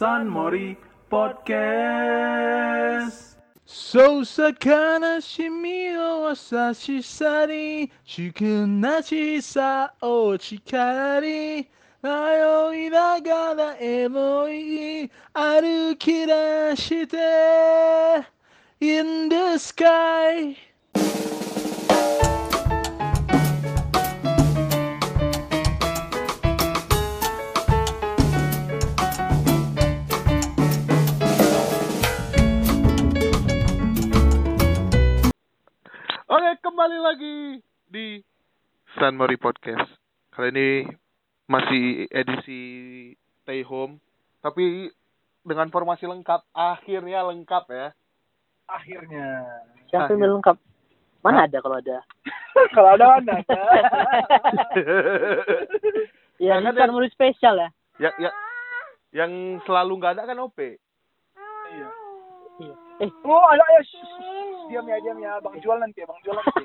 San Mori Podcast. そうさ悲しみを差し去り祝なしさを誓い迷いながらエモい歩き出して In the sky. Kembali lagi di San Mori Podcast. Kali ini masih edisi stay home, tapi dengan formasi lengkap. Akhirnya lengkap ya. akhirnya Siapa Akhir. yang lengkap? Mana ada kalau ada? kalau ada mana ada Ya, dia- kan mulai spesial ya. ya, ya, yang selalu nggak ada kan OP. iya Iya. Eh, oh ada ya. Diam ya diam ya bang jual nanti ya bang jual nanti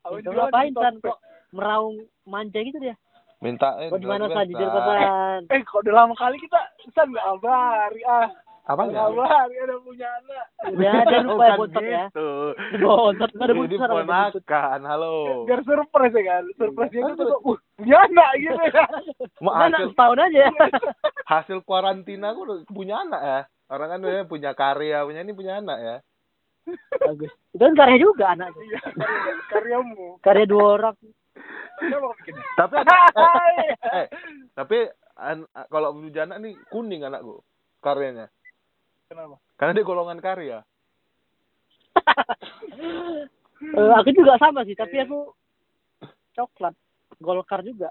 Abang jual ngapain Top. kok meraung manja gitu dia? Minta Kok di mana San? Jujur kok San? eh kok udah lama kali kita san nggak abari ah Apa nggak ya? abari ada punya anak Udah ada lupa ya bontot ya. gitu. Nggak ada ada bontot. ponakan, halo. biar surprise ya kan surprise nya itu tuh uh punya anak gitu ya Mau Udah anak hasil, setahun aja. hasil kuarantina aku udah punya anak ya. Orang kan dia punya karya, punya ini punya anak ya. Bagus. Itu kan karya juga anaknya. iya karya- karyamu Karya dua orang. Tapi ada, eh, eh, tapi an- kalau anak nih kuning anakku karyanya. kenapa Karena dia golongan karya. Eh, aku juga sama sih, tapi aku coklat. Golkar juga.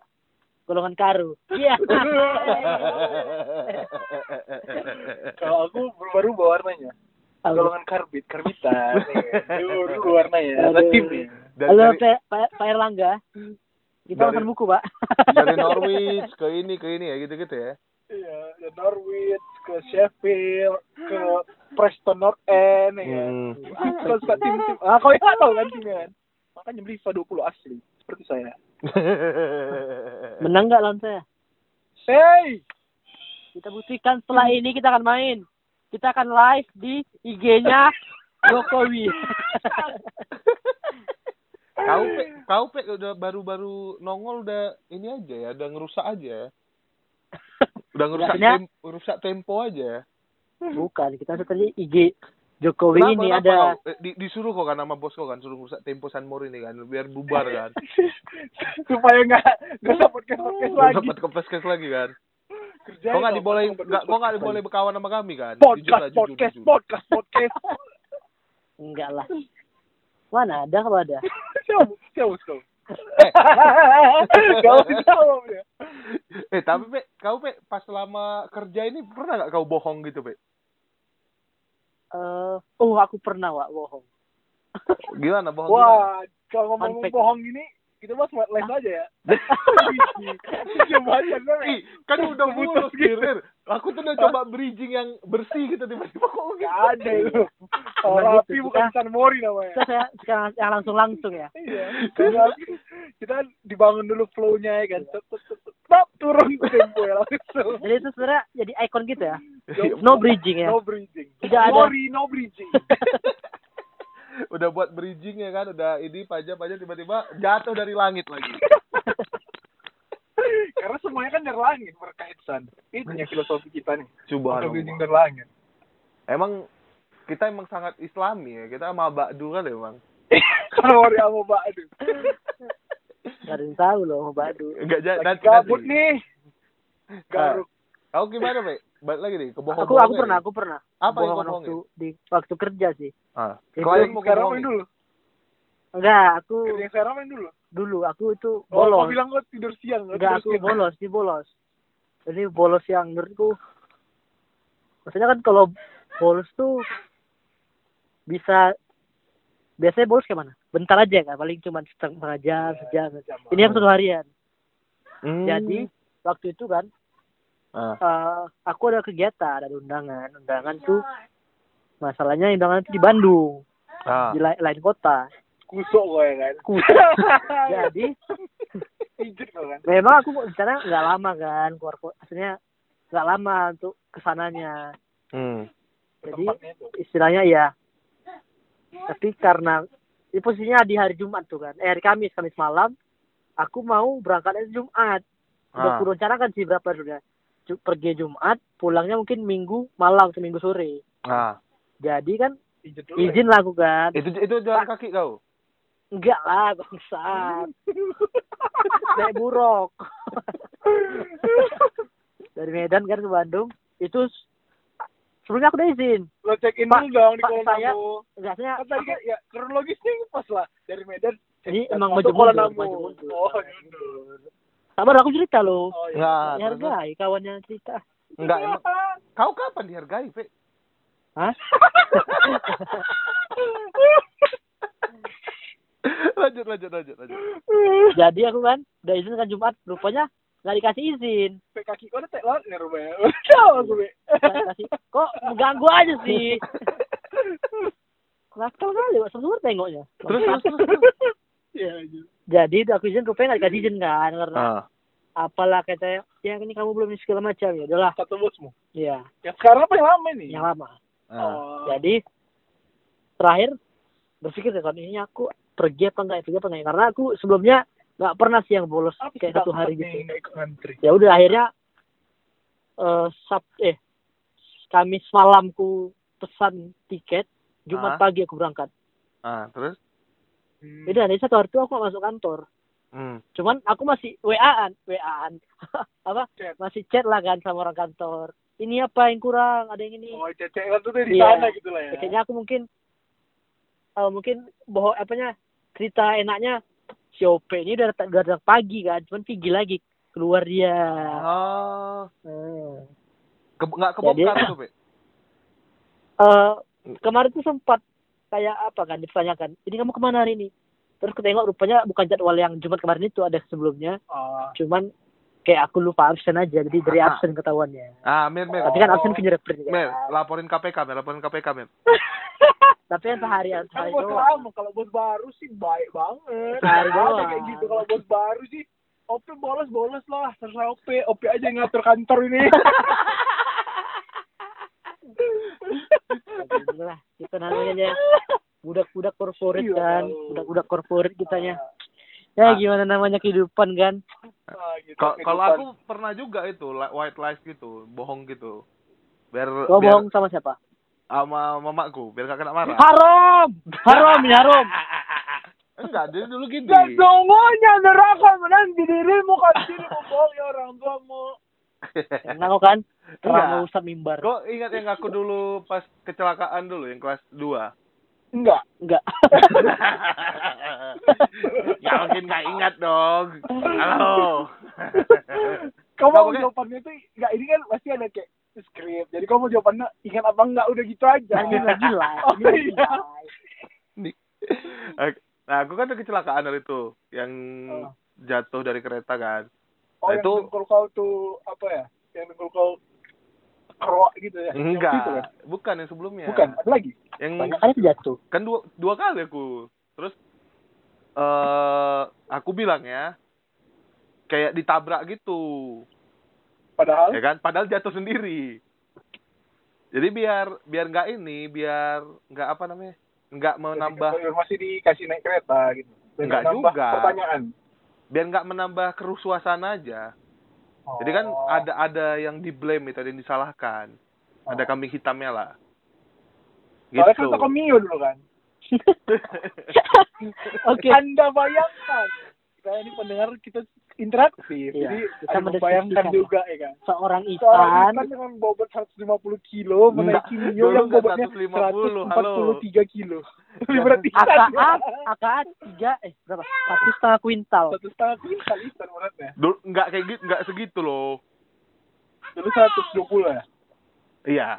Golongan karu. Iya. kalau aku berubah-ubah warnanya Apa? Golongan karbit karbitan dulu dulu warnanya Aduh. tim Dan Halo dari, Pak Pak Erlangga. Kita Dari- makan buku, Pak. dari Norwich ke ini ke ini ya gitu-gitu ya. Iya, ke Norwich, ke Sheffield, ke Preston North End, ya. Hmm. Kalau suka tim-tim, ah kau nggak tahu kan timnya kan? Makanya beli FIFA 20 asli, seperti saya. Menang nggak lawan saya? Hey, Kita buktikan setelah ini kita akan main. Kita akan live di IG-nya Jokowi. kau pe, kau pe udah baru-baru nongol udah ini aja ya, udah ngerusak aja ya. Udah ngerusak Biasanya- tem, ngerusak tempo aja ya. Bukan, kita tadi IG Jokowi Kenapa, ini kenapa ada kau? Eh, di, disuruh kok kan sama bos kau kan suruh ngerusak tempo San Mori ini kan biar bubar kan. supaya nggak nggak dapat podcast Belum lagi. sempat ke podcast lagi kan. Kerjain Kok nggak dibolehin kok nggak diboleh berkawan sama kami kan? Podcast, jujur, podcast, jujur. podcast, podcast. enggak lah. Mana ada kalau ada. Siapa, siapa kau? Eh. Kau jawab ya. Eh tapi pe, kau pe pas selama kerja ini pernah nggak kau bohong gitu pe? Eh, oh aku pernah Wak bohong. Gimana bohong? Wah, kalau ngomong bohong gini, kita bahas live aja ya. Coba aja gue. Ih, kan udah mulus kirir. Aku tuh udah coba bridging yang bersih gitu tiba-tiba kok Gak gitu. ada itu. Oh, Bukan gitu, San Mori namanya. Kita saya sekarang yang langsung langsung ya. Iya. Kita kan dibangun dulu flow-nya ya kan. Tep, turun tempo ya langsung. Jadi itu sebenarnya jadi ikon gitu ya. No bridging ya. No bridging. Tidak ada. Mori, no bridging. udah buat bridging ya kan, udah ini pajak-pajak tiba-tiba jatuh dari langit lagi. Karena semuanya kan dari langit berkaitan. Itu ya filosofi kita nih. No bridging dari langit. Emang kita emang sangat islami ya. Kita sama Ba'du kan emang. Kalau Mori sama Badu. Gak ada yang tahu loh mau Badu. Enggak jadi. Lagi gabut nih. Garuk. Kau gimana, Pe? Balik lagi nih, kebohong Aku aku pernah, aku pernah. Apa yang kau waktu di waktu kerja sih. Ah, Itu klien Yang mau sekarang main dulu. Enggak, aku Yang sekarang main dulu. dulu aku itu Oh, kau bolos. bilang kau tidur siang. Enggak, aku siang. bolos, di bolos. Jadi bolos yang menurutku maksudnya kan kalau bolos tuh bisa biasanya bolos kayak mana? Bentar aja kan, paling cuma setengah jam, sejam. Ini yang satu harian. Hmm. Jadi waktu itu kan Eh, aku ada kegiatan, ada undangan. Undangan tuh masalahnya undangan itu di Bandung, Ah. di lain, lain kota. Kusuk kau ya kan. Kusuk. Jadi kan. memang aku rencana nggak lama kan keluar kota maksudnya nggak lama untuk ke sananya. Hmm. Jadi istilahnya ya. Tapi karena ini posisinya di hari Jumat tuh kan, eh hari Kamis, Kamis malam, aku mau berangkatnya Jumat. Udah Ah. aku rencanakan sih berapa dulu ya. Ju- pergi Jumat, pulangnya mungkin Minggu malam atau Minggu sore. Ah. Jadi kan Izin ya. izin lah aku kan. Itu itu jalan kaki kau. Enggak lah, bangsat. Naik buruk. Dari Medan kan ke Bandung, itu sebelumnya aku udah izin. Lo check in dulu dong di Kuala saya-. Enggaknya Kan tadi kan ya kronologisnya pas lah dari Medan. Ini in emang maju mundur, maju mundur. Oh, mundur. Sabar aku cerita loh. Oh, iya. Terus- Dihargai kawannya cerita. Enggak emang. Kau kapan dihargai, Pe? Hah? lanjut lanjut lanjut lanjut. Jadi aku kan udah izin kan Jumat, rupanya nggak dikasih izin. Pe kaki kau udah tek laut nih rupanya. Udah aku be. Nggak. Kok mengganggu aja sih? Nakal kali. Semua tengoknya. Terus terus terus. Iya lanjut. Jadi udah aku izin, rupanya nggak dikasih izin kan. Karena Ah. apalah katanya, ya ini kamu belum segala macam. Ya udahlah, Kata bosmu. ya Yang sekarang apa yang lama ini? yang lama. Ah. Oh. Jadi terakhir berpikir kan ini aku pergi apa enggak, pergi apa enggak. Karena aku sebelumnya nggak pernah sih yang bolos Apa kayak satu hari gitu. Ya udah akhirnya eh sab eh Kamis malamku pesan tiket Jumat Ah. pagi aku berangkat Ah, terus? Hmm. beda dari satu hari itu aku nggak masuk kantor Hmm. cuman aku masih WA-an WA-an apa Chat. masih chat lah kan sama orang kantor ini apa yang kurang ada yang ini Oh, cecek kan tuh di Iya. sana gitu lah ya. Ya, kayaknya aku mungkin eh, mungkin bohong apanya cerita enaknya si OP ini udah datang, udah datang pagi kan cuman pergi lagi keluar dia Oh. Hmm. Ke, nggak kebongkar Jadi- tuh, Pe? eh kemarin tuh sempat kayak apa kan ditanyakan ini kamu ke mana hari ini terus ketengok rupanya bukan jadwal yang Jumat kemarin itu ada sebelumnya Oh. cuman kayak aku lupa absen aja jadi dari Ah. absen ketahuannya Ah, Mir, Mir. tapi kan absen fingerprint Mir, kan laporin KPK, Mir. Laporin KPK, Mir. tapi yang sehari Kan sehari doang lama kalau bos baru sih baik banget. Sehari doang. kayak gitu kalau bos baru sih OP bolos bolos lah terserah OP OP aja yang ngatur kantor ini Gitu lah kita namanya aja budak-budak korporat Iya, kan. budak-budak korporat kitanya. Ya Ah. gimana namanya kehidupan kan? Ah, gitu, Kalau aku pernah juga itu white lies gitu, bohong gitu. Biar kau biar bohong sama siapa? Sama mamaku, biar gak kena marah. haram! Haram ini haram! Enggak, dia dulu gini. Sesungguhnya neraka menanti dirimu kan? Sini membohongi orang tuamu. Enak kau kan Enggak. terlalu usah mimbar Kok ingat yang aku dulu pas kecelakaan dulu yang kelas 2? Enggak. enggak ya mungkin gak ingat dong. Halo. Kamu Nggak, mau jawabannya tuh enggak ini kan pasti ada kayak skrip. Jadi kamu jawabannya ingat apa enggak udah gitu aja. ini lagi lah Oh, ini iya. Nah, aku kan ada kecelakaan dari itu yang Oh. jatuh dari kereta kan. Oh, Nah, yang itu- dengkul kau tuh apa ya? Yang dengkul kau kerok gitu ya? Yang Enggak, itu kan? bukan yang sebelumnya. Bukan, ada lagi. Yang banyak kali tuh jatuh kan dua dua kali aku. Terus eh aku bilang ya kayak ditabrak gitu. Padahal Ya kan? Padahal jatuh sendiri. Jadi biar biar nggak ini, biar nggak apa namanya? nggak menambah masih dikasih naik kereta gitu. Nambah juga. Pertanyaan. Biar nggak menambah keruh suasana aja. Jadi kan Oh. ada ada yang di blame itu, ada yang disalahkan. Ada Oh. kambing hitamnya lah. Soalnya Gitu. kan toko Mio dulu kan. oke Anda bayangkan. Kita ini pendengar kita interaktif. Iya, Jadi kita ada membayangkan juga ya kan. seorang Seorang Isan ikan dengan bobot 150 kilo menaiki Mio yang bobotnya 150, halo. 143 kilo. Lebih berat ikan. AKA AKA tiga eh berapa satu setengah kuintal Satu setengah kuintal ikan beratnya. Dulu nggak kayak gitu, nggak segitu loh. Dulu 120 ya. Iya.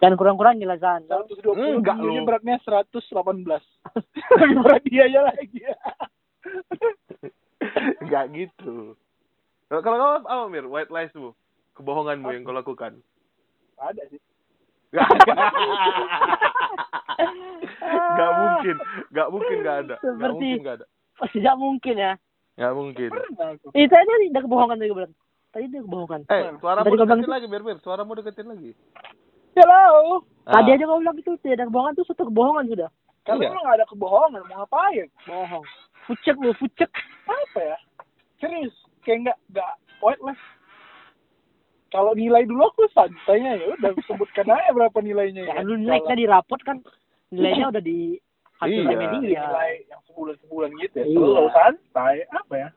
dan kurang-kurangin lah Zan 120 Enggak loh. beratnya 118. Lebih berat dia aja lagi. nggak gitu. Kalau kamu apa Mir? White lies tuh. Kebohonganmu yang kau lakukan. Ada sih. Nggak Nggak mungkin, nggak mungkin nggak ada, Seperti- mungkin nggak ada, tidak mungkin ya nggak mungkin. Itu aja tidak kebohongan juga berarti Tadi dia kebohongan. Eh, suara Tadi mau bilang deketin itu- lagi, biar biar. Suara mau deketin lagi. Hello. Tadi Ah. aja kau bilang itu tidak ada kebohongan tuh satu kebohongan sudah. Kalau Iya. nggak ada kebohongan, mau ngapain? Bohong. Fucek lu, fucek. Apa ya? Serius, kayak nggak nggak white lah. Kalau nilai dulu aku santainya ya udah sebutkan aja berapa nilainya Ya ya. lu naiknya di rapot kan nilainya udah di hasil Iya. media. nilai yang sebulan sebulan gitu ya. Iya. Selalu santai apa ya?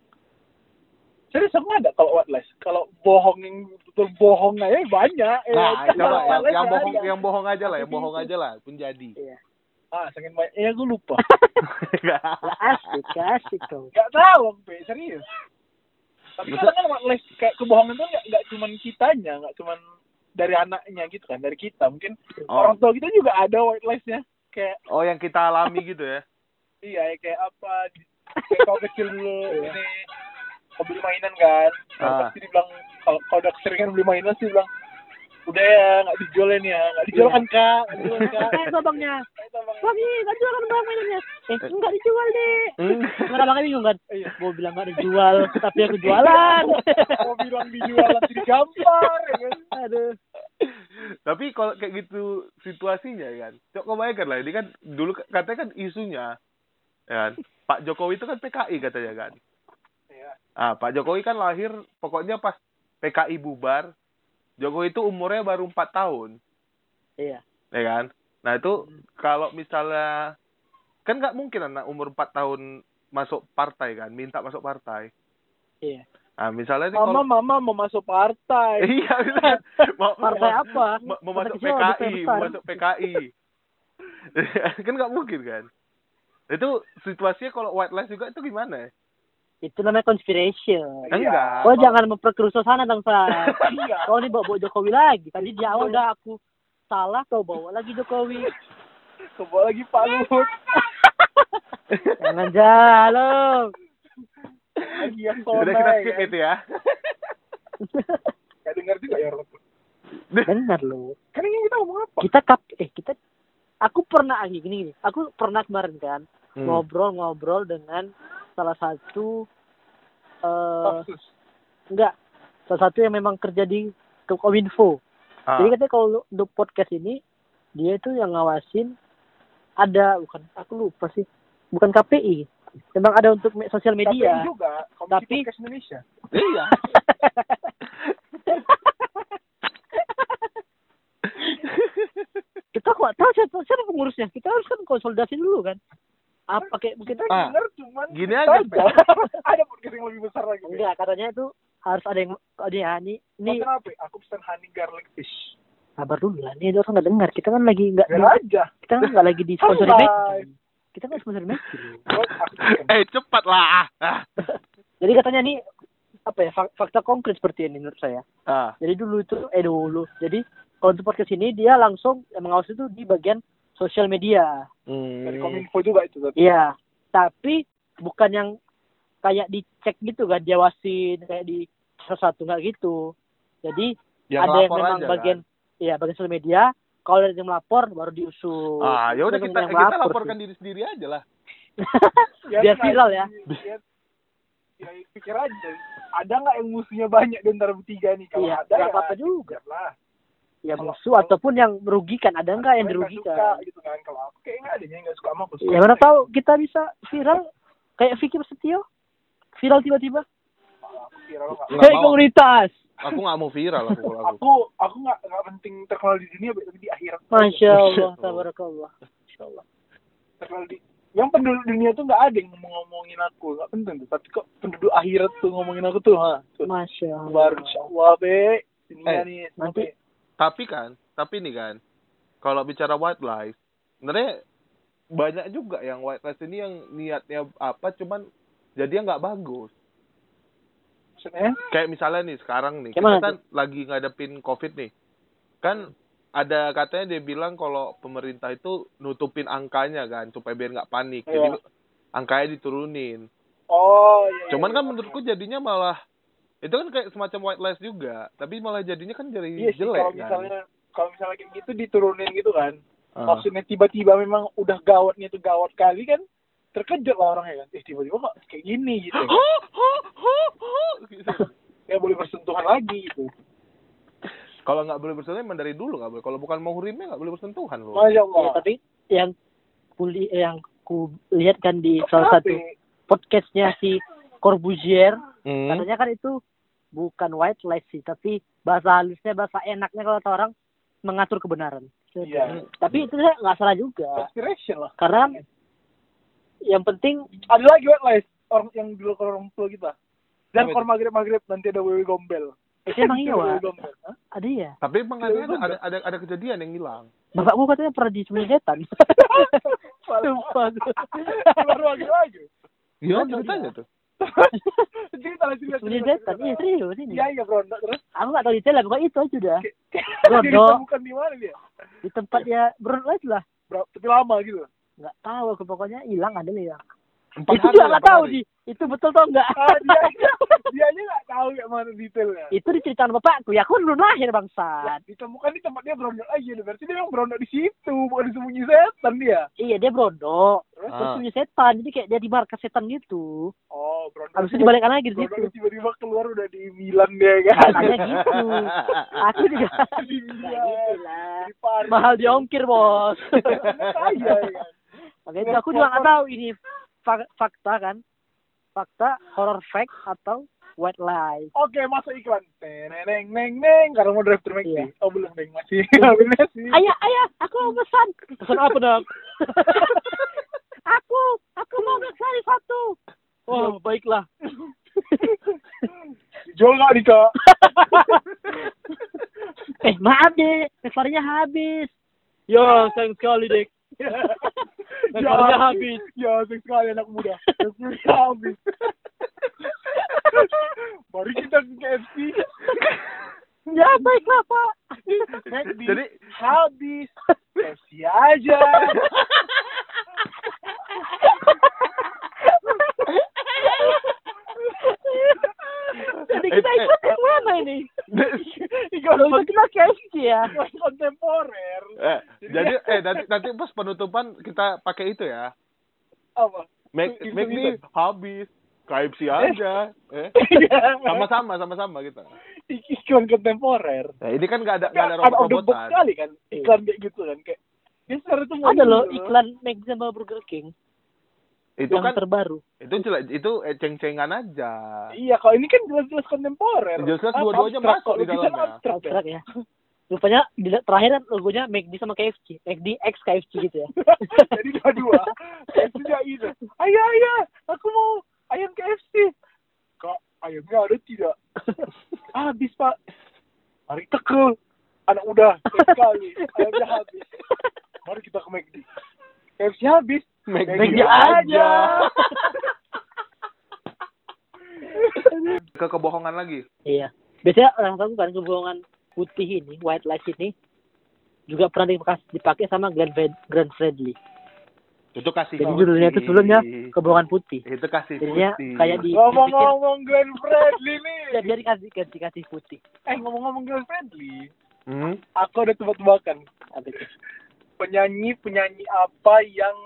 Serius aku nggak ada kalau white lies. Kalau bohong yang betul bohong aja banyak. ya. Nah, coba Kalau yang, yang bohong yang bohong aja lah, yang Tapi bohong aja lah, pun jadi. Iya. Ah, saking banyak. Eh, aku lupa. Gak asik, gak asik kau. Gak tahu, Pe. Serius. Tapi kadang kan white lies kayak kebohongan tuh nggak nggak cuman kitanya, nggak cuman dari anaknya gitu kan, dari kita. Mungkin Oh. orang tua kita juga ada white lies-nya. Kayak Oh, yang kita alami gitu ya. iya ya, kayak apa kayak kau kecil dulu ini kau beli mainan kan Ah. pasti dibilang kalau kau udah keseringan beli mainan sih bilang udah ya nggak dijual ini ya nggak dijual Iya. kan kak dijual kak Eh, itu Bang, ini gak jual kan bang mainannya. Eh, enggak dijual deh. Terus abangnya bingung kan? Iya. Gue bilang gak dijual, tapi aku jualan. mau bilang dijual nanti digampar ya kan Aduh. Tapi kalau kayak gitu situasinya ya kan. Coba kau bayangkan lah, ini kan dulu katanya kan isunya ya kan. Pak Jokowi itu kan PKI katanya kan. Iya. Ah, Pak Jokowi kan lahir pokoknya pas PKI bubar. Jokowi itu umurnya baru 4 tahun, Iya. ya kan? Nah, itu kalau misalnya kan nggak mungkin anak umur 4 tahun masuk partai kan, minta masuk partai. Iya. Nah, misalnya nih mama kalau mama mau masuk partai iya mau, Partai mau- apa? mau, mau masuk PKI, mau masuk PKI. kan nggak mungkin kan? Itu situasinya kalau white lies juga itu gimana? Itu namanya conspiration. Iya. Enggak. Kau Kalau- jangan memperkeruh suasana dong, Sa. iya Kau nih bawa, bawa Jokowi lagi. Tadi di awal udah aku salah, kau bawa lagi Jokowi. kebawa lagi Pak Luhut Jangan jalan. lagi yang Udah kita ya skip kan. itu ya. nggak dengar juga ya tua. Benar loh. kan ini kita ngomong apa Kita kap eh kita aku pernah lagi gini gini. Aku pernah kemarin kan Hmm. ngobrol-ngobrol dengan salah satu eh Kasus. enggak salah satu yang memang kerja di Kominfo. Ah. Jadi katanya kalau untuk podcast ini dia itu yang ngawasin ada bukan aku lupa sih. Bukan KPI memang ada untuk me- sosial media. KPI juga Komisi Tapi- Podcast Indonesia. Iya. kita kok tahu siapa siapa pengurusnya? Kita harus kan konsolidasi dulu kan. Apa pakai mungkin kita Ah. dengar cuman Gini aja, ada podcast yang lebih besar lagi. Enggak katanya itu harus ada yang oh, dia ini ini apa? Aku pesan honey garlic fish. sabar dulu lah ini orang nggak dengar kita kan lagi nggak aja. kita kan nggak lagi di. Mac kita kan sponsori Mac eh, cepat lah. Ah. jadi katanya nih apa ya fak- fakta konkret seperti ini menurut saya Ah. Jadi dulu itu eh dulu. Jadi kalau untuk podcast ini dia langsung mengawasi itu di bagian sosial media. Dari Hmm. Kominfo juga itu. Iya. Tapi bukan yang kayak dicek gitu kan diawasin kayak di satu nggak gitu. Jadi Yang ada yang lapor memang aja, bagian kan? iya bagian sosial media. Kalau ada yang melapor baru diusut. Ah, ya udah kita yang kita melapor laporkan sih. diri sendiri aja lah. Biar viral ya. Biar, ya pikir aja. Ada nggak yang musuhnya banyak di antara bertiga nih? Kalau Iya, ada ya apa-apa juga. lah. Ya Kalau- musuh ataupun yang merugikan. Ada nggak yang nggak suka dirugikan? gitu kan. Kalau aku kayak nggak ada yang nggak suka sama aku. Ya mana tahu kita bisa viral kayak Vicky Prasetyo. Viral tiba-tiba. Hei mau. komunitas. Aku nggak mau viral aku kalau aku. Aku aku nggak nggak penting terkenal di dunia, tapi di akhirat. Masya Allah, Allah. tabarakallah. Masya Allah. terkenal di yang penduduk dunia tuh nggak ada yang ngomong-ngomongin aku nggak penting tuh tapi kok penduduk akhirat tuh ngomongin aku tuh ha tuh Masya Allah. baru insyaallah be ini Eh, nih nanti- Tapi kan, tapi nih kan, kalau bicara white lies, sebenarnya banyak juga yang white lies ini yang niatnya apa, cuman jadinya nggak bagus. maksudnya Kayak misalnya nih sekarang nih, Kayak mana kita kan lagi ngadepin covid nih, kan ada katanya dia bilang kalau pemerintah itu nutupin angkanya kan supaya biar nggak panik, jadi Iya. angkanya diturunin. oh iya, Cuman iya, kan iya. menurutku jadinya malah itu kan kayak semacam white lies juga, tapi malah jadinya kan jadi iya sih jelek kalau kan. misalnya kalau misalnya kayak gitu diturunin gitu kan Ah. maksudnya tiba-tiba memang udah gawatnya tuh gawat kali kan terkejut lah orangnya kan. Eh tiba-tiba kok kayak gini gitu. Huh, gitu. ya boleh bersentuhan lagi gitu. Kalau nggak boleh bersentuhan emang dari dulu nggak boleh. Kalau bukan muhrimnya nggak boleh bersentuhan loh. masya Ya, Allah tapi yang kuli yang ku lihat kan di salah satu podcastnya si Corbusier Hmm. katanya kan itu bukan white lies sih tapi bahasa halusnya bahasa enaknya kalau kata orang mengatur kebenaran. Iya. Tapi itu saya nggak salah juga. Aspiration lah. Karena yang penting ada lagi lies orang yang dulu ke orang tua kita. Dan kalau maghrib maghrib nanti ada wewe gombel. Itu emang iya Wewe Wak. gombel Hah? ada ya Tapi emang ada, ada, ada, ada kejadian yang hilang. bapakku katanya pernah disembunyi setan. Sumpah. baru lagi lagi. Iya, Ada, ceritanya tuh. cerita lah cerita cerita, setan. cerita. iya serius ini. Iya iya bro. Terus? Aku nggak tahu detail lah pokoknya itu aja udah Bodoh. ditemukan di mana dia? Di tempat ya Brown lah Berapa, tapi lama gitu nggak tahu aku pokoknya hilang ada hilang Empat itu juga nggak tahu di itu betul tau nggak? Ah, dia dia aja nggak tahu kayak mana detailnya. Itu diceritakan bapakku ya aku belum lahir Ya, bangsat ditemukan di tempat dia berondok aja berarti dia memang berondok di situ bukan disembunyi setan dia. Iya dia brodok Ah. terus punya setan jadi kayak dia di markas setan gitu. Oh berondok itu dibalikkan lagi di situ. berondok tiba-tiba keluar udah di Milan dia kan? Katanya gitu. Aku juga di Milan. Paris. Mahal di ongkir bos kaya ya kan makanya itu aku juga nggak tahu ini fak- fakta kan. Fakta horror fact atau white lie. Oke, masuk iklan. Neng neng neng. Karena mau drive thru Iya. Oh, belum neng. Masih. Belum sih. ayah ayah aku mau pesan. Pesan apa dong aku aku mau McFlurry satu. Oh baiklah. Jual nggak nih, Kak? eh maaf deh McFlurry-nya habis. Ya sayang sekali dek McFlurry-nya habis Ya, sayang sekali anak muda. McFlurry habis. Mari kita ke KFC. ya baiklah pak McD Jadi habis. KFC aja. jadi Eh, kita eh. ikut yang mana ini kalau kita KFC ya kontemporer. eh, jadi eh nanti nanti pas penutupan kita pakai itu ya. Apa? Make Itu- make itu- ini habis. KFC aja. Eh. Sama-sama sama-sama kita. Iklan kontemporer. Nah, ini kan nggak ada nggak ada box robot-robotan. sekali kan iklan kayak gitu kan kayak dia tuh ada loh gitu iklan McD sama Burger King Itu yang kan terbaru itu jelas itu eh, ceng-cengan aja. iya kalau ini kan jelas-jelas kontemporer Jelas-jelas dua-duanya masuk di dalamnya. abstrak ya. Ya rupanya di terakhir kan logonya McD sama KFC McD X KFC gitu ya. Jadi dua-dua. Itu dia itu ayah ayah aku mau ayam KFC kak ayamnya ada tidak? Habis pak. Mari tekel anak muda sayang sekali ayamnya habis. Mari kita ke McD KFC habis. McD McD aja. aja. Ke kebohongan lagi. iya. Biasanya orang tahu kan kebohongan putih ini white lies ini juga pernah dipakai, dipakai sama Glenn, Fred, Glenn Fredly Itu kasih jadi putih. judulnya itu sebelumnya kebohongan putih Itu kasih jadinya putih. kayak di ngomong-ngomong Glenn Fredly nih ya, dia dikasih kasih kasih putih eh ngomong-ngomong Glenn Fredly Hmm? aku ada tebak-tebakan penyanyi penyanyi apa yang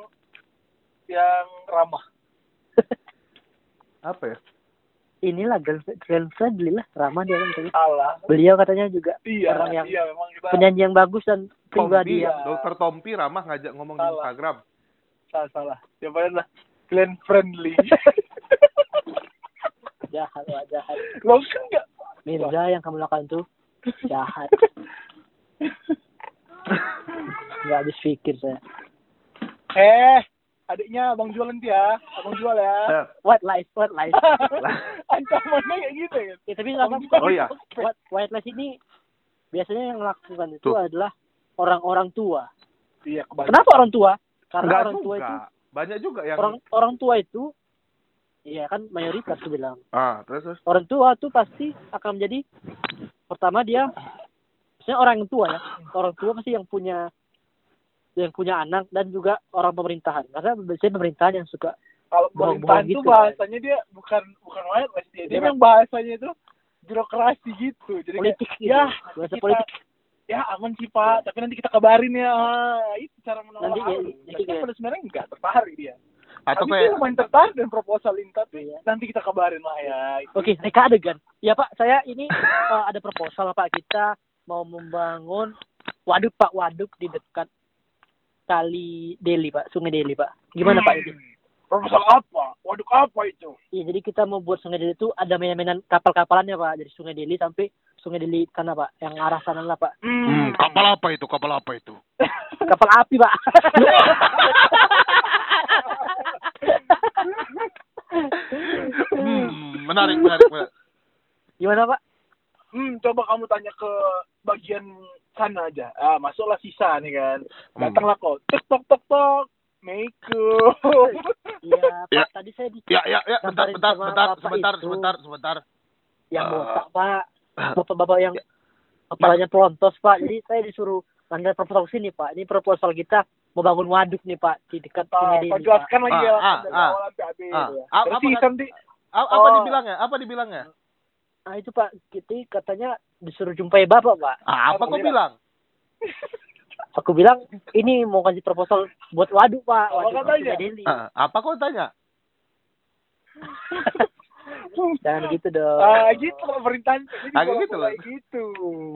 yang ramah Apa ya? Inilah Glenn, Glenn Fredly lah ramah dia kan. Beliau katanya juga iya orang yang iya memang kita penyanyi yang bagus dan pribadi Tompi, yang Dokter Tompi ramah ngajak ngomong di Salah. Instagram. salah salah. Siapa lah. Glenn Friendly. Jahat wah, jahat. Lo kan enggak Mirza yang kamu lakukan tuh jahat. Nggak habis pikir saya. Eh adiknya abang jual nanti ya. Abang jual ya. Eh, white lies white lies. Ancamannya kayak gitu ya. Ya, tapi nggak apa-apa Oh, iya. white, white lies ini biasanya yang melakukan itu Tuh. adalah orang-orang tua. Iya kebanyakan. Kenapa orang tua? Karena Enggak orang tua juga. itu Banyak juga yang orang orang tua itu Iya kan mayoritas aku bilang. Ah, terus terus. orang tua tuh pasti akan menjadi pertama dia maksudnya orang yang tua ya. Orang tua pasti yang punya yang punya anak dan juga orang pemerintahan karena biasanya pemerintahan yang suka kalau pemerintahan gitu, tuh bahasanya dia bukan bukan wireless dia dia memang bahasanya itu birokrasi gitu jadi kayak, politik gitu. ya bahasa kita- politik ya aman sih pak tapi nanti kita kabarin ya Ah, itu cara menolak Nanti ya, Tapi jadi kan kayak- pada sebenarnya enggak tertarik dia Atau Tapi kayak dia lumayan tertarik dan proposal ini tapi nanti kita kabarin lah ya. Itu. Oke, reka adegan. Ya Pak, saya ini eh, ada proposal Pak. Kita mau membangun waduk Pak, waduk di dekat kali Deli Pak, Sungai Deli Pak. Gimana Pak ini? Hmm. Proposal apa? Waduk apa itu? Iya, jadi kita mau buat Sungai Deli itu ada mainan-mainan kapal-kapalannya Pak, dari Sungai Deli sampai Sungai Deli sana Pak, yang arah sana lah Pak. hmm, kapal apa itu? Kapal apa itu? Kapal api Pak. Hmm, menarik, menarik. menarik. Gimana Pak? Hmm, coba kamu tanya ke bagian sana aja. Ah, masuklah sisa nih kan. Hmm. Datanglah kok. Tek tok tok tok. Meiko. Iya Pak, Ya. tadi saya di Ya, ya, ya, bentar, bentar, bentar, bapak sebentar, itu. sebentar, sebentar. yang Eh, botak Pak. eh, Bapak-bapak yang Ya. kepalanya pelontos Pak. Jadi saya disuruh anda proposal sini Pak. Ini proposal kita mau bangun waduk nih Pak di dekat Sungai Ah, Deli. kau Pak. jelaskan lagi Ah, ya ah, ah. Ah, ya. apa- Berarti apa- nanti A- apa Oh. dibilangnya? Apa dibilangnya? Nah itu Pak, kita katanya disuruh jumpai Bapak Pak. Ah, apa Apa kau bilang? bilang? Aku bilang ini mau kasih proposal buat waduk Pak. Apa Waduk katanya? Sungai Deli. Ah, apa kau tanya? Jangan gitu dong. ah gitu loh pemerintahan. Jadi Ah, bola- gitu loh. gitu.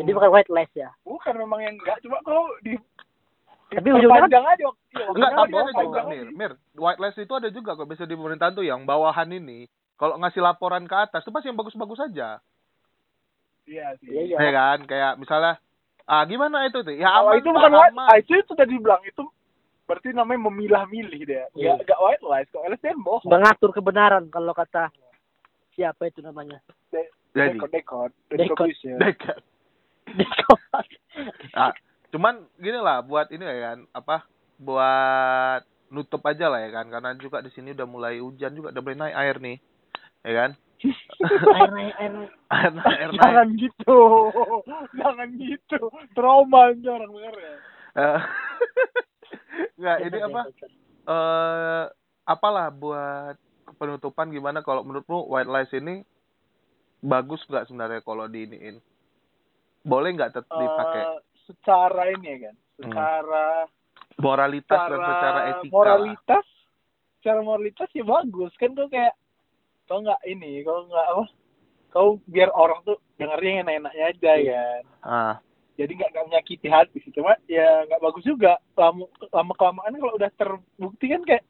Jadi bukan white lies ya. Bukan memang yang enggak, cuma kau di Tapi ujungnya kan panjang aja. Iya, Enggak, tapi ada juga, panjang Mir. Mir, white lies itu ada juga kok bisa di pemerintahan tuh yang bawahan ini. Kalau ngasih laporan ke atas itu pasti yang bagus-bagus saja. Iya sih. Iya iya. Ya kan? Kayak misalnya ah gimana itu tuh? Ya Kalau aman, itu Pak, bukan white, aman. ah, itu itu tadi bilang itu berarti namanya memilah-milih dia. Iya. Enggak enggak white lies, kok LSM bohong. Mengatur kebenaran kalau kata siapa itu namanya. Jadi, Dekod, dekod, Dekod. distribution. dekat. Ah, cuman gini lah buat ini ya kan apa buat nutup aja lah ya kan karena juga di sini udah mulai hujan juga udah mulai naik air nih ya kan air naik air naik. air naik air naik Jangan gitu. Jangan gitu. Trauma aja orang denger ya. Eh, nggak ini apa eh apalah buat penutupan gimana kalau menurutmu white lies ini bagus nggak sebenarnya kalau diiniin boleh nggak tetap dipakai Eh, secara ini ya kan. Hmm. Secara moralitas dan secara secara etika moralitas secara moralitas ya bagus kan tuh kayak kau nggak ini kau nggak apa kau biar orang tuh dengarnya yang enak-enaknya aja Iya. kan ah jadi nggak nggak menyakiti hati sih cuma ya nggak bagus juga lama lama kelamaan kalau udah terbukti kan kayak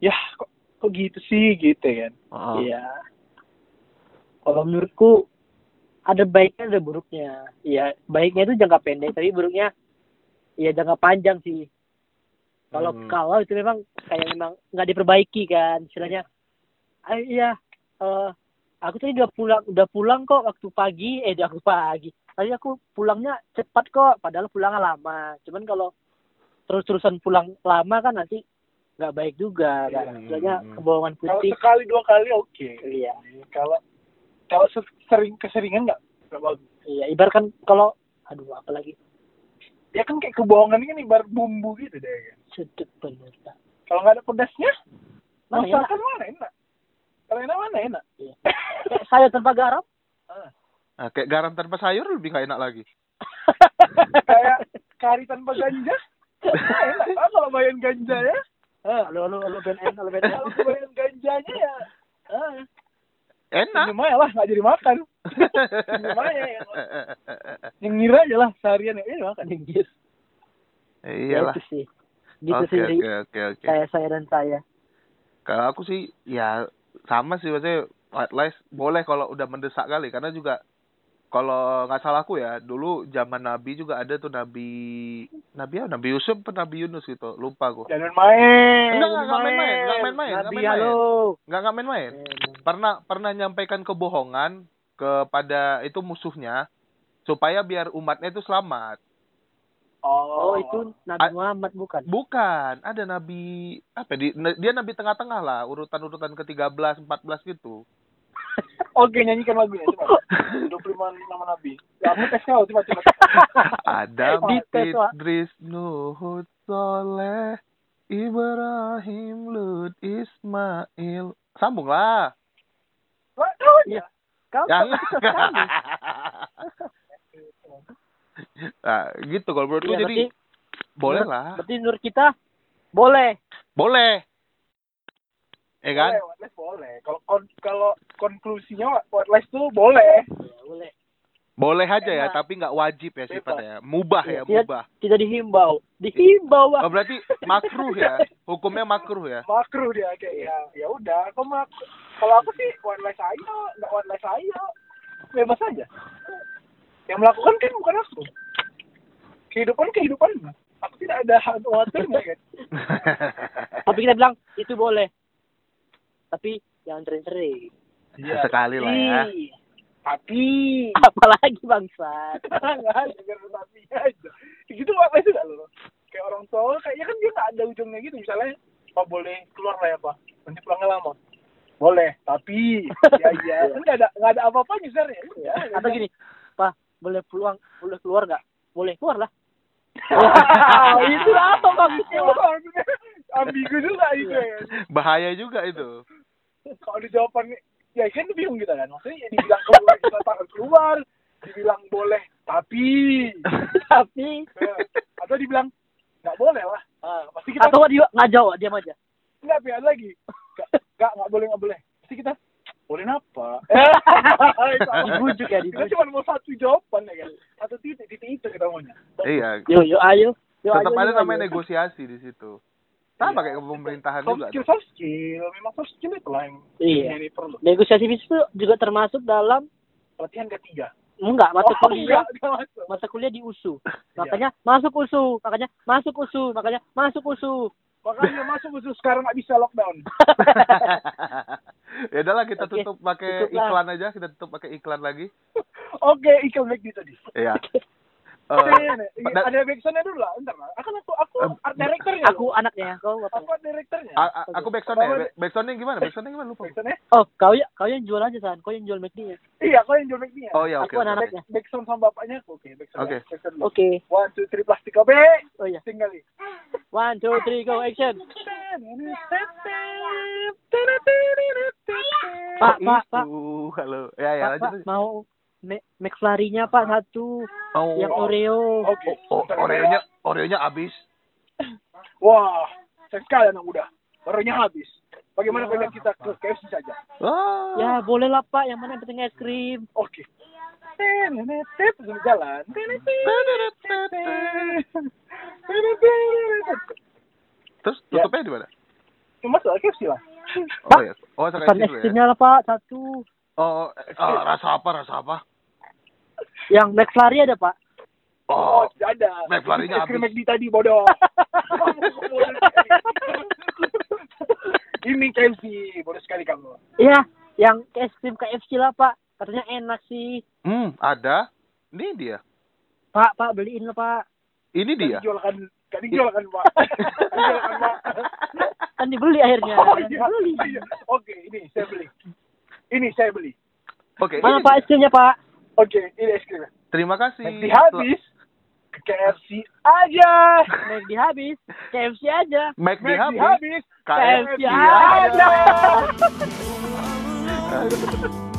ya kok kok gitu sih gitu kan ah. Iya. Kalau menurutku ada baiknya ada buruknya. Iya, baiknya itu jangka pendek, tapi buruknya ya jangka panjang sih. Kalau Hmm. kalau itu memang kayak memang nggak diperbaiki kan, istilahnya. Ah, iya, eh aku tadi udah pulang, udah pulang kok waktu pagi, eh udah waktu pagi. Tadi aku pulangnya cepat kok, padahal pulangnya lama. Cuman kalau terus-terusan pulang lama kan nanti nggak baik juga kan. Hmm. Istilahnya kebohongan kalau putih. sekali dua kali oke Iya. kalau kalau se- sering keseringan nggak bagus Iya, ibarat kan kalau aduh apa lagi ya kan kayak kebohongan ini kan ibarat bumbu gitu deh kan sedep bener kalau nggak ada pedasnya enak? masakan mana enak kalau enak mana enak? Iya. Kayak sayur tanpa garam? Nah, kayak garam tanpa sayur lebih nggak enak lagi. Kayak kari tanpa ganja? Enak ah kalau bayar ganja ya? Ah, halo halo halo BNN halo BNN kalau bayar ganjanya ya? Ah, enak. Aja lah nggak jadi makan. Aja ya. yang ngira aja lah seharian. Ya ini makan Anjir. iyalah Ya, itu sih. Gitu oke sih. oke oke oke. Saya saya dan saya. Kalau aku sih ya sama sih maksudnya white lies boleh kalau udah mendesak kali. Karena juga kalau nggak salah aku ya dulu zaman Nabi juga ada tuh Nabi Nabi apa? Nabi Yusuf atau Nabi Yunus gitu? Lupa aku. Jangan main Enggak, enggak, enggak main-main, enggak main-main, enggak Nabi main-main. nggak nggak main-main pernah pernah nyampaikan kebohongan kepada itu musuhnya supaya biar umatnya itu selamat oh itu Nabi A- Muhammad bukan bukan ada nabi apa di dia nabi tengah-tengah lah urutan-urutan ke-13 14 gitu oke nyanyikan lagunya coba 25 nama nabi ya aku tes kau coba coba Adam. Idris, Nuh, Soleh, Ibrahim, Lut, Ismail. Sambung lah. Wah, kau aja. kau Jangan. nah, gitu kalau menurutku Iya, jadi berarti- boleh menurut- lah. berarti menurut kita boleh Boleh. Ya kan? Boleh, boleh. Kalau kon- kalau konklusinya white lies tuh boleh. Ya, boleh. Boleh aja ya, Enak. tapi nggak wajib ya sifatnya. Mubah ya, Tidak, mubah. tidak dihimbau. Dihimbau. Oh, berarti makruh ya. Hukumnya makruh ya. Makruh dia kayak ya ya udah. Kalau mak kalau aku sih white lies ayo, nggak white lies ayo. Bebas aja. Yang melakukan kan bukan aku. Kehidupan kehidupan. Aku tidak ada hak khawatirnya kan. Tapi kita bilang itu boleh. Tapi jangan sering-sering. Sekali lah ya. Tapi Apalagi bangsat. nggak ada tapi aja. Gitu apa itu gak lo? Kayak orang tua kayaknya kan dia nggak ada ujungnya gitu. Misalnya, Pak boleh keluar lah ya Pak. Nanti pulangnya lama. Boleh, tapi ya iya kan nggak ada nggak ada apa-apanya sebenarnya. Ya, Atau gini, Pak, boleh pulang, boleh keluar nggak? Boleh keluar lah. itu apa maksudnya? Maksudnya ambigu juga itu ya. Bahaya juga itu. Kalau di jawaban ya kan bingung kita kan. Maksudnya ya dibilang keluar kita takut keluar, dibilang boleh tapi Tapi ya. atau dibilang nggak boleh lah. Ah, pasti kita atau dia nggak jawab, diam aja. nggak pihak lagi. Nggak nggak boleh nggak boleh. Pasti kita boleh apa? Dibujuk ya, Kita dibujuk. cuma mau satu jawaban ya kan. Satu titik titik itu kita maunya. Iya. Yo yo ayo. Yo, Tetap ayo, ada namanya negosiasi di situ. Sama kayak ke pemerintahan Soft juga. skill, soft skill. Memang soft skill itu lah yang Iya. perlu. Negosiasi bisnis itu juga termasuk dalam Pelatihan ketiga. enggak mata Oh, kuliah. enggak, enggak masuk. Mata kuliah di USU. Makanya masuk USU, makanya masuk USU, makanya masuk USU. Makanya masuk khusus sekarang nggak bisa lockdown. ya udahlah kita Oke, tutup pakai iklan aja, kita tutup pakai iklan lagi. Oke, iklan lagi tadi. Iya. Oke, ini, da- ada backsoundnya dulu lah, bentar lah. Akan aku aku Eh, art directornya. Aku anaknya, kau apa? aku art directornya. a- a- aku backsoundnya, Oh, Back- backsoundnya gimana? Backsoundnya gimana lupa. Backsoundnya? Oh, kau ya, kau yang jual aja san, kau yang jual McD-nya. Iya, kau yang jual mic-nya. Oh ya oke. Aku oke. anak-anaknya. Backsound sama bapaknya aku. Oke, backsound. Oke. Dulu. Oke. One, two, three, plastik OB. Oh iya. Tinggali. One, two, three, go action. Pak, Pak, Pak. Halo. Ya ya lanjut. Mau McFlurry-nya Pak satu, Oh, yang Oreo. Oke. oh, Oreonya Oreonya habis. Wah, sayang sekali anak muda. Barunya habis. Bagaimana kalau kita ke KFC saja? Wah. Ya boleh lah Pak, yang mana yang penting es krim. Oke. Tenetet, sambil jalan. Terus Ya. tutupnya di mana? Cuma soal KFC lah. Oh ya. Oh, es ya. krimnya lah Pak satu. Oh, eh, oh, rasa apa? Rasa apa? Yang McFlurry ada Pak. Oh, Oh, tidak ada. McFlurry-nya krim habis. McD tadi bodoh. Ini KFC, bodoh sekali kamu. Iya, yang es krim KFC lah Pak. Katanya enak sih. hmm, ada. Ini dia. Pak, Pak beliin lah Pak. Ini dia. Kan dijualkan, kan dijualkan pak. dijualkan pak. Kan dibeli akhirnya. Oh iya, Beli. iya. Oke, ini saya beli. Ini saya beli. Oke. Mana ini Pak es krimnya Pak? Oke, ini es krimnya. Terima kasih. Nanti habis ke KFC aja. McD habis, KFC aja. McD McD habis. habis. KFC KFC aja. aja.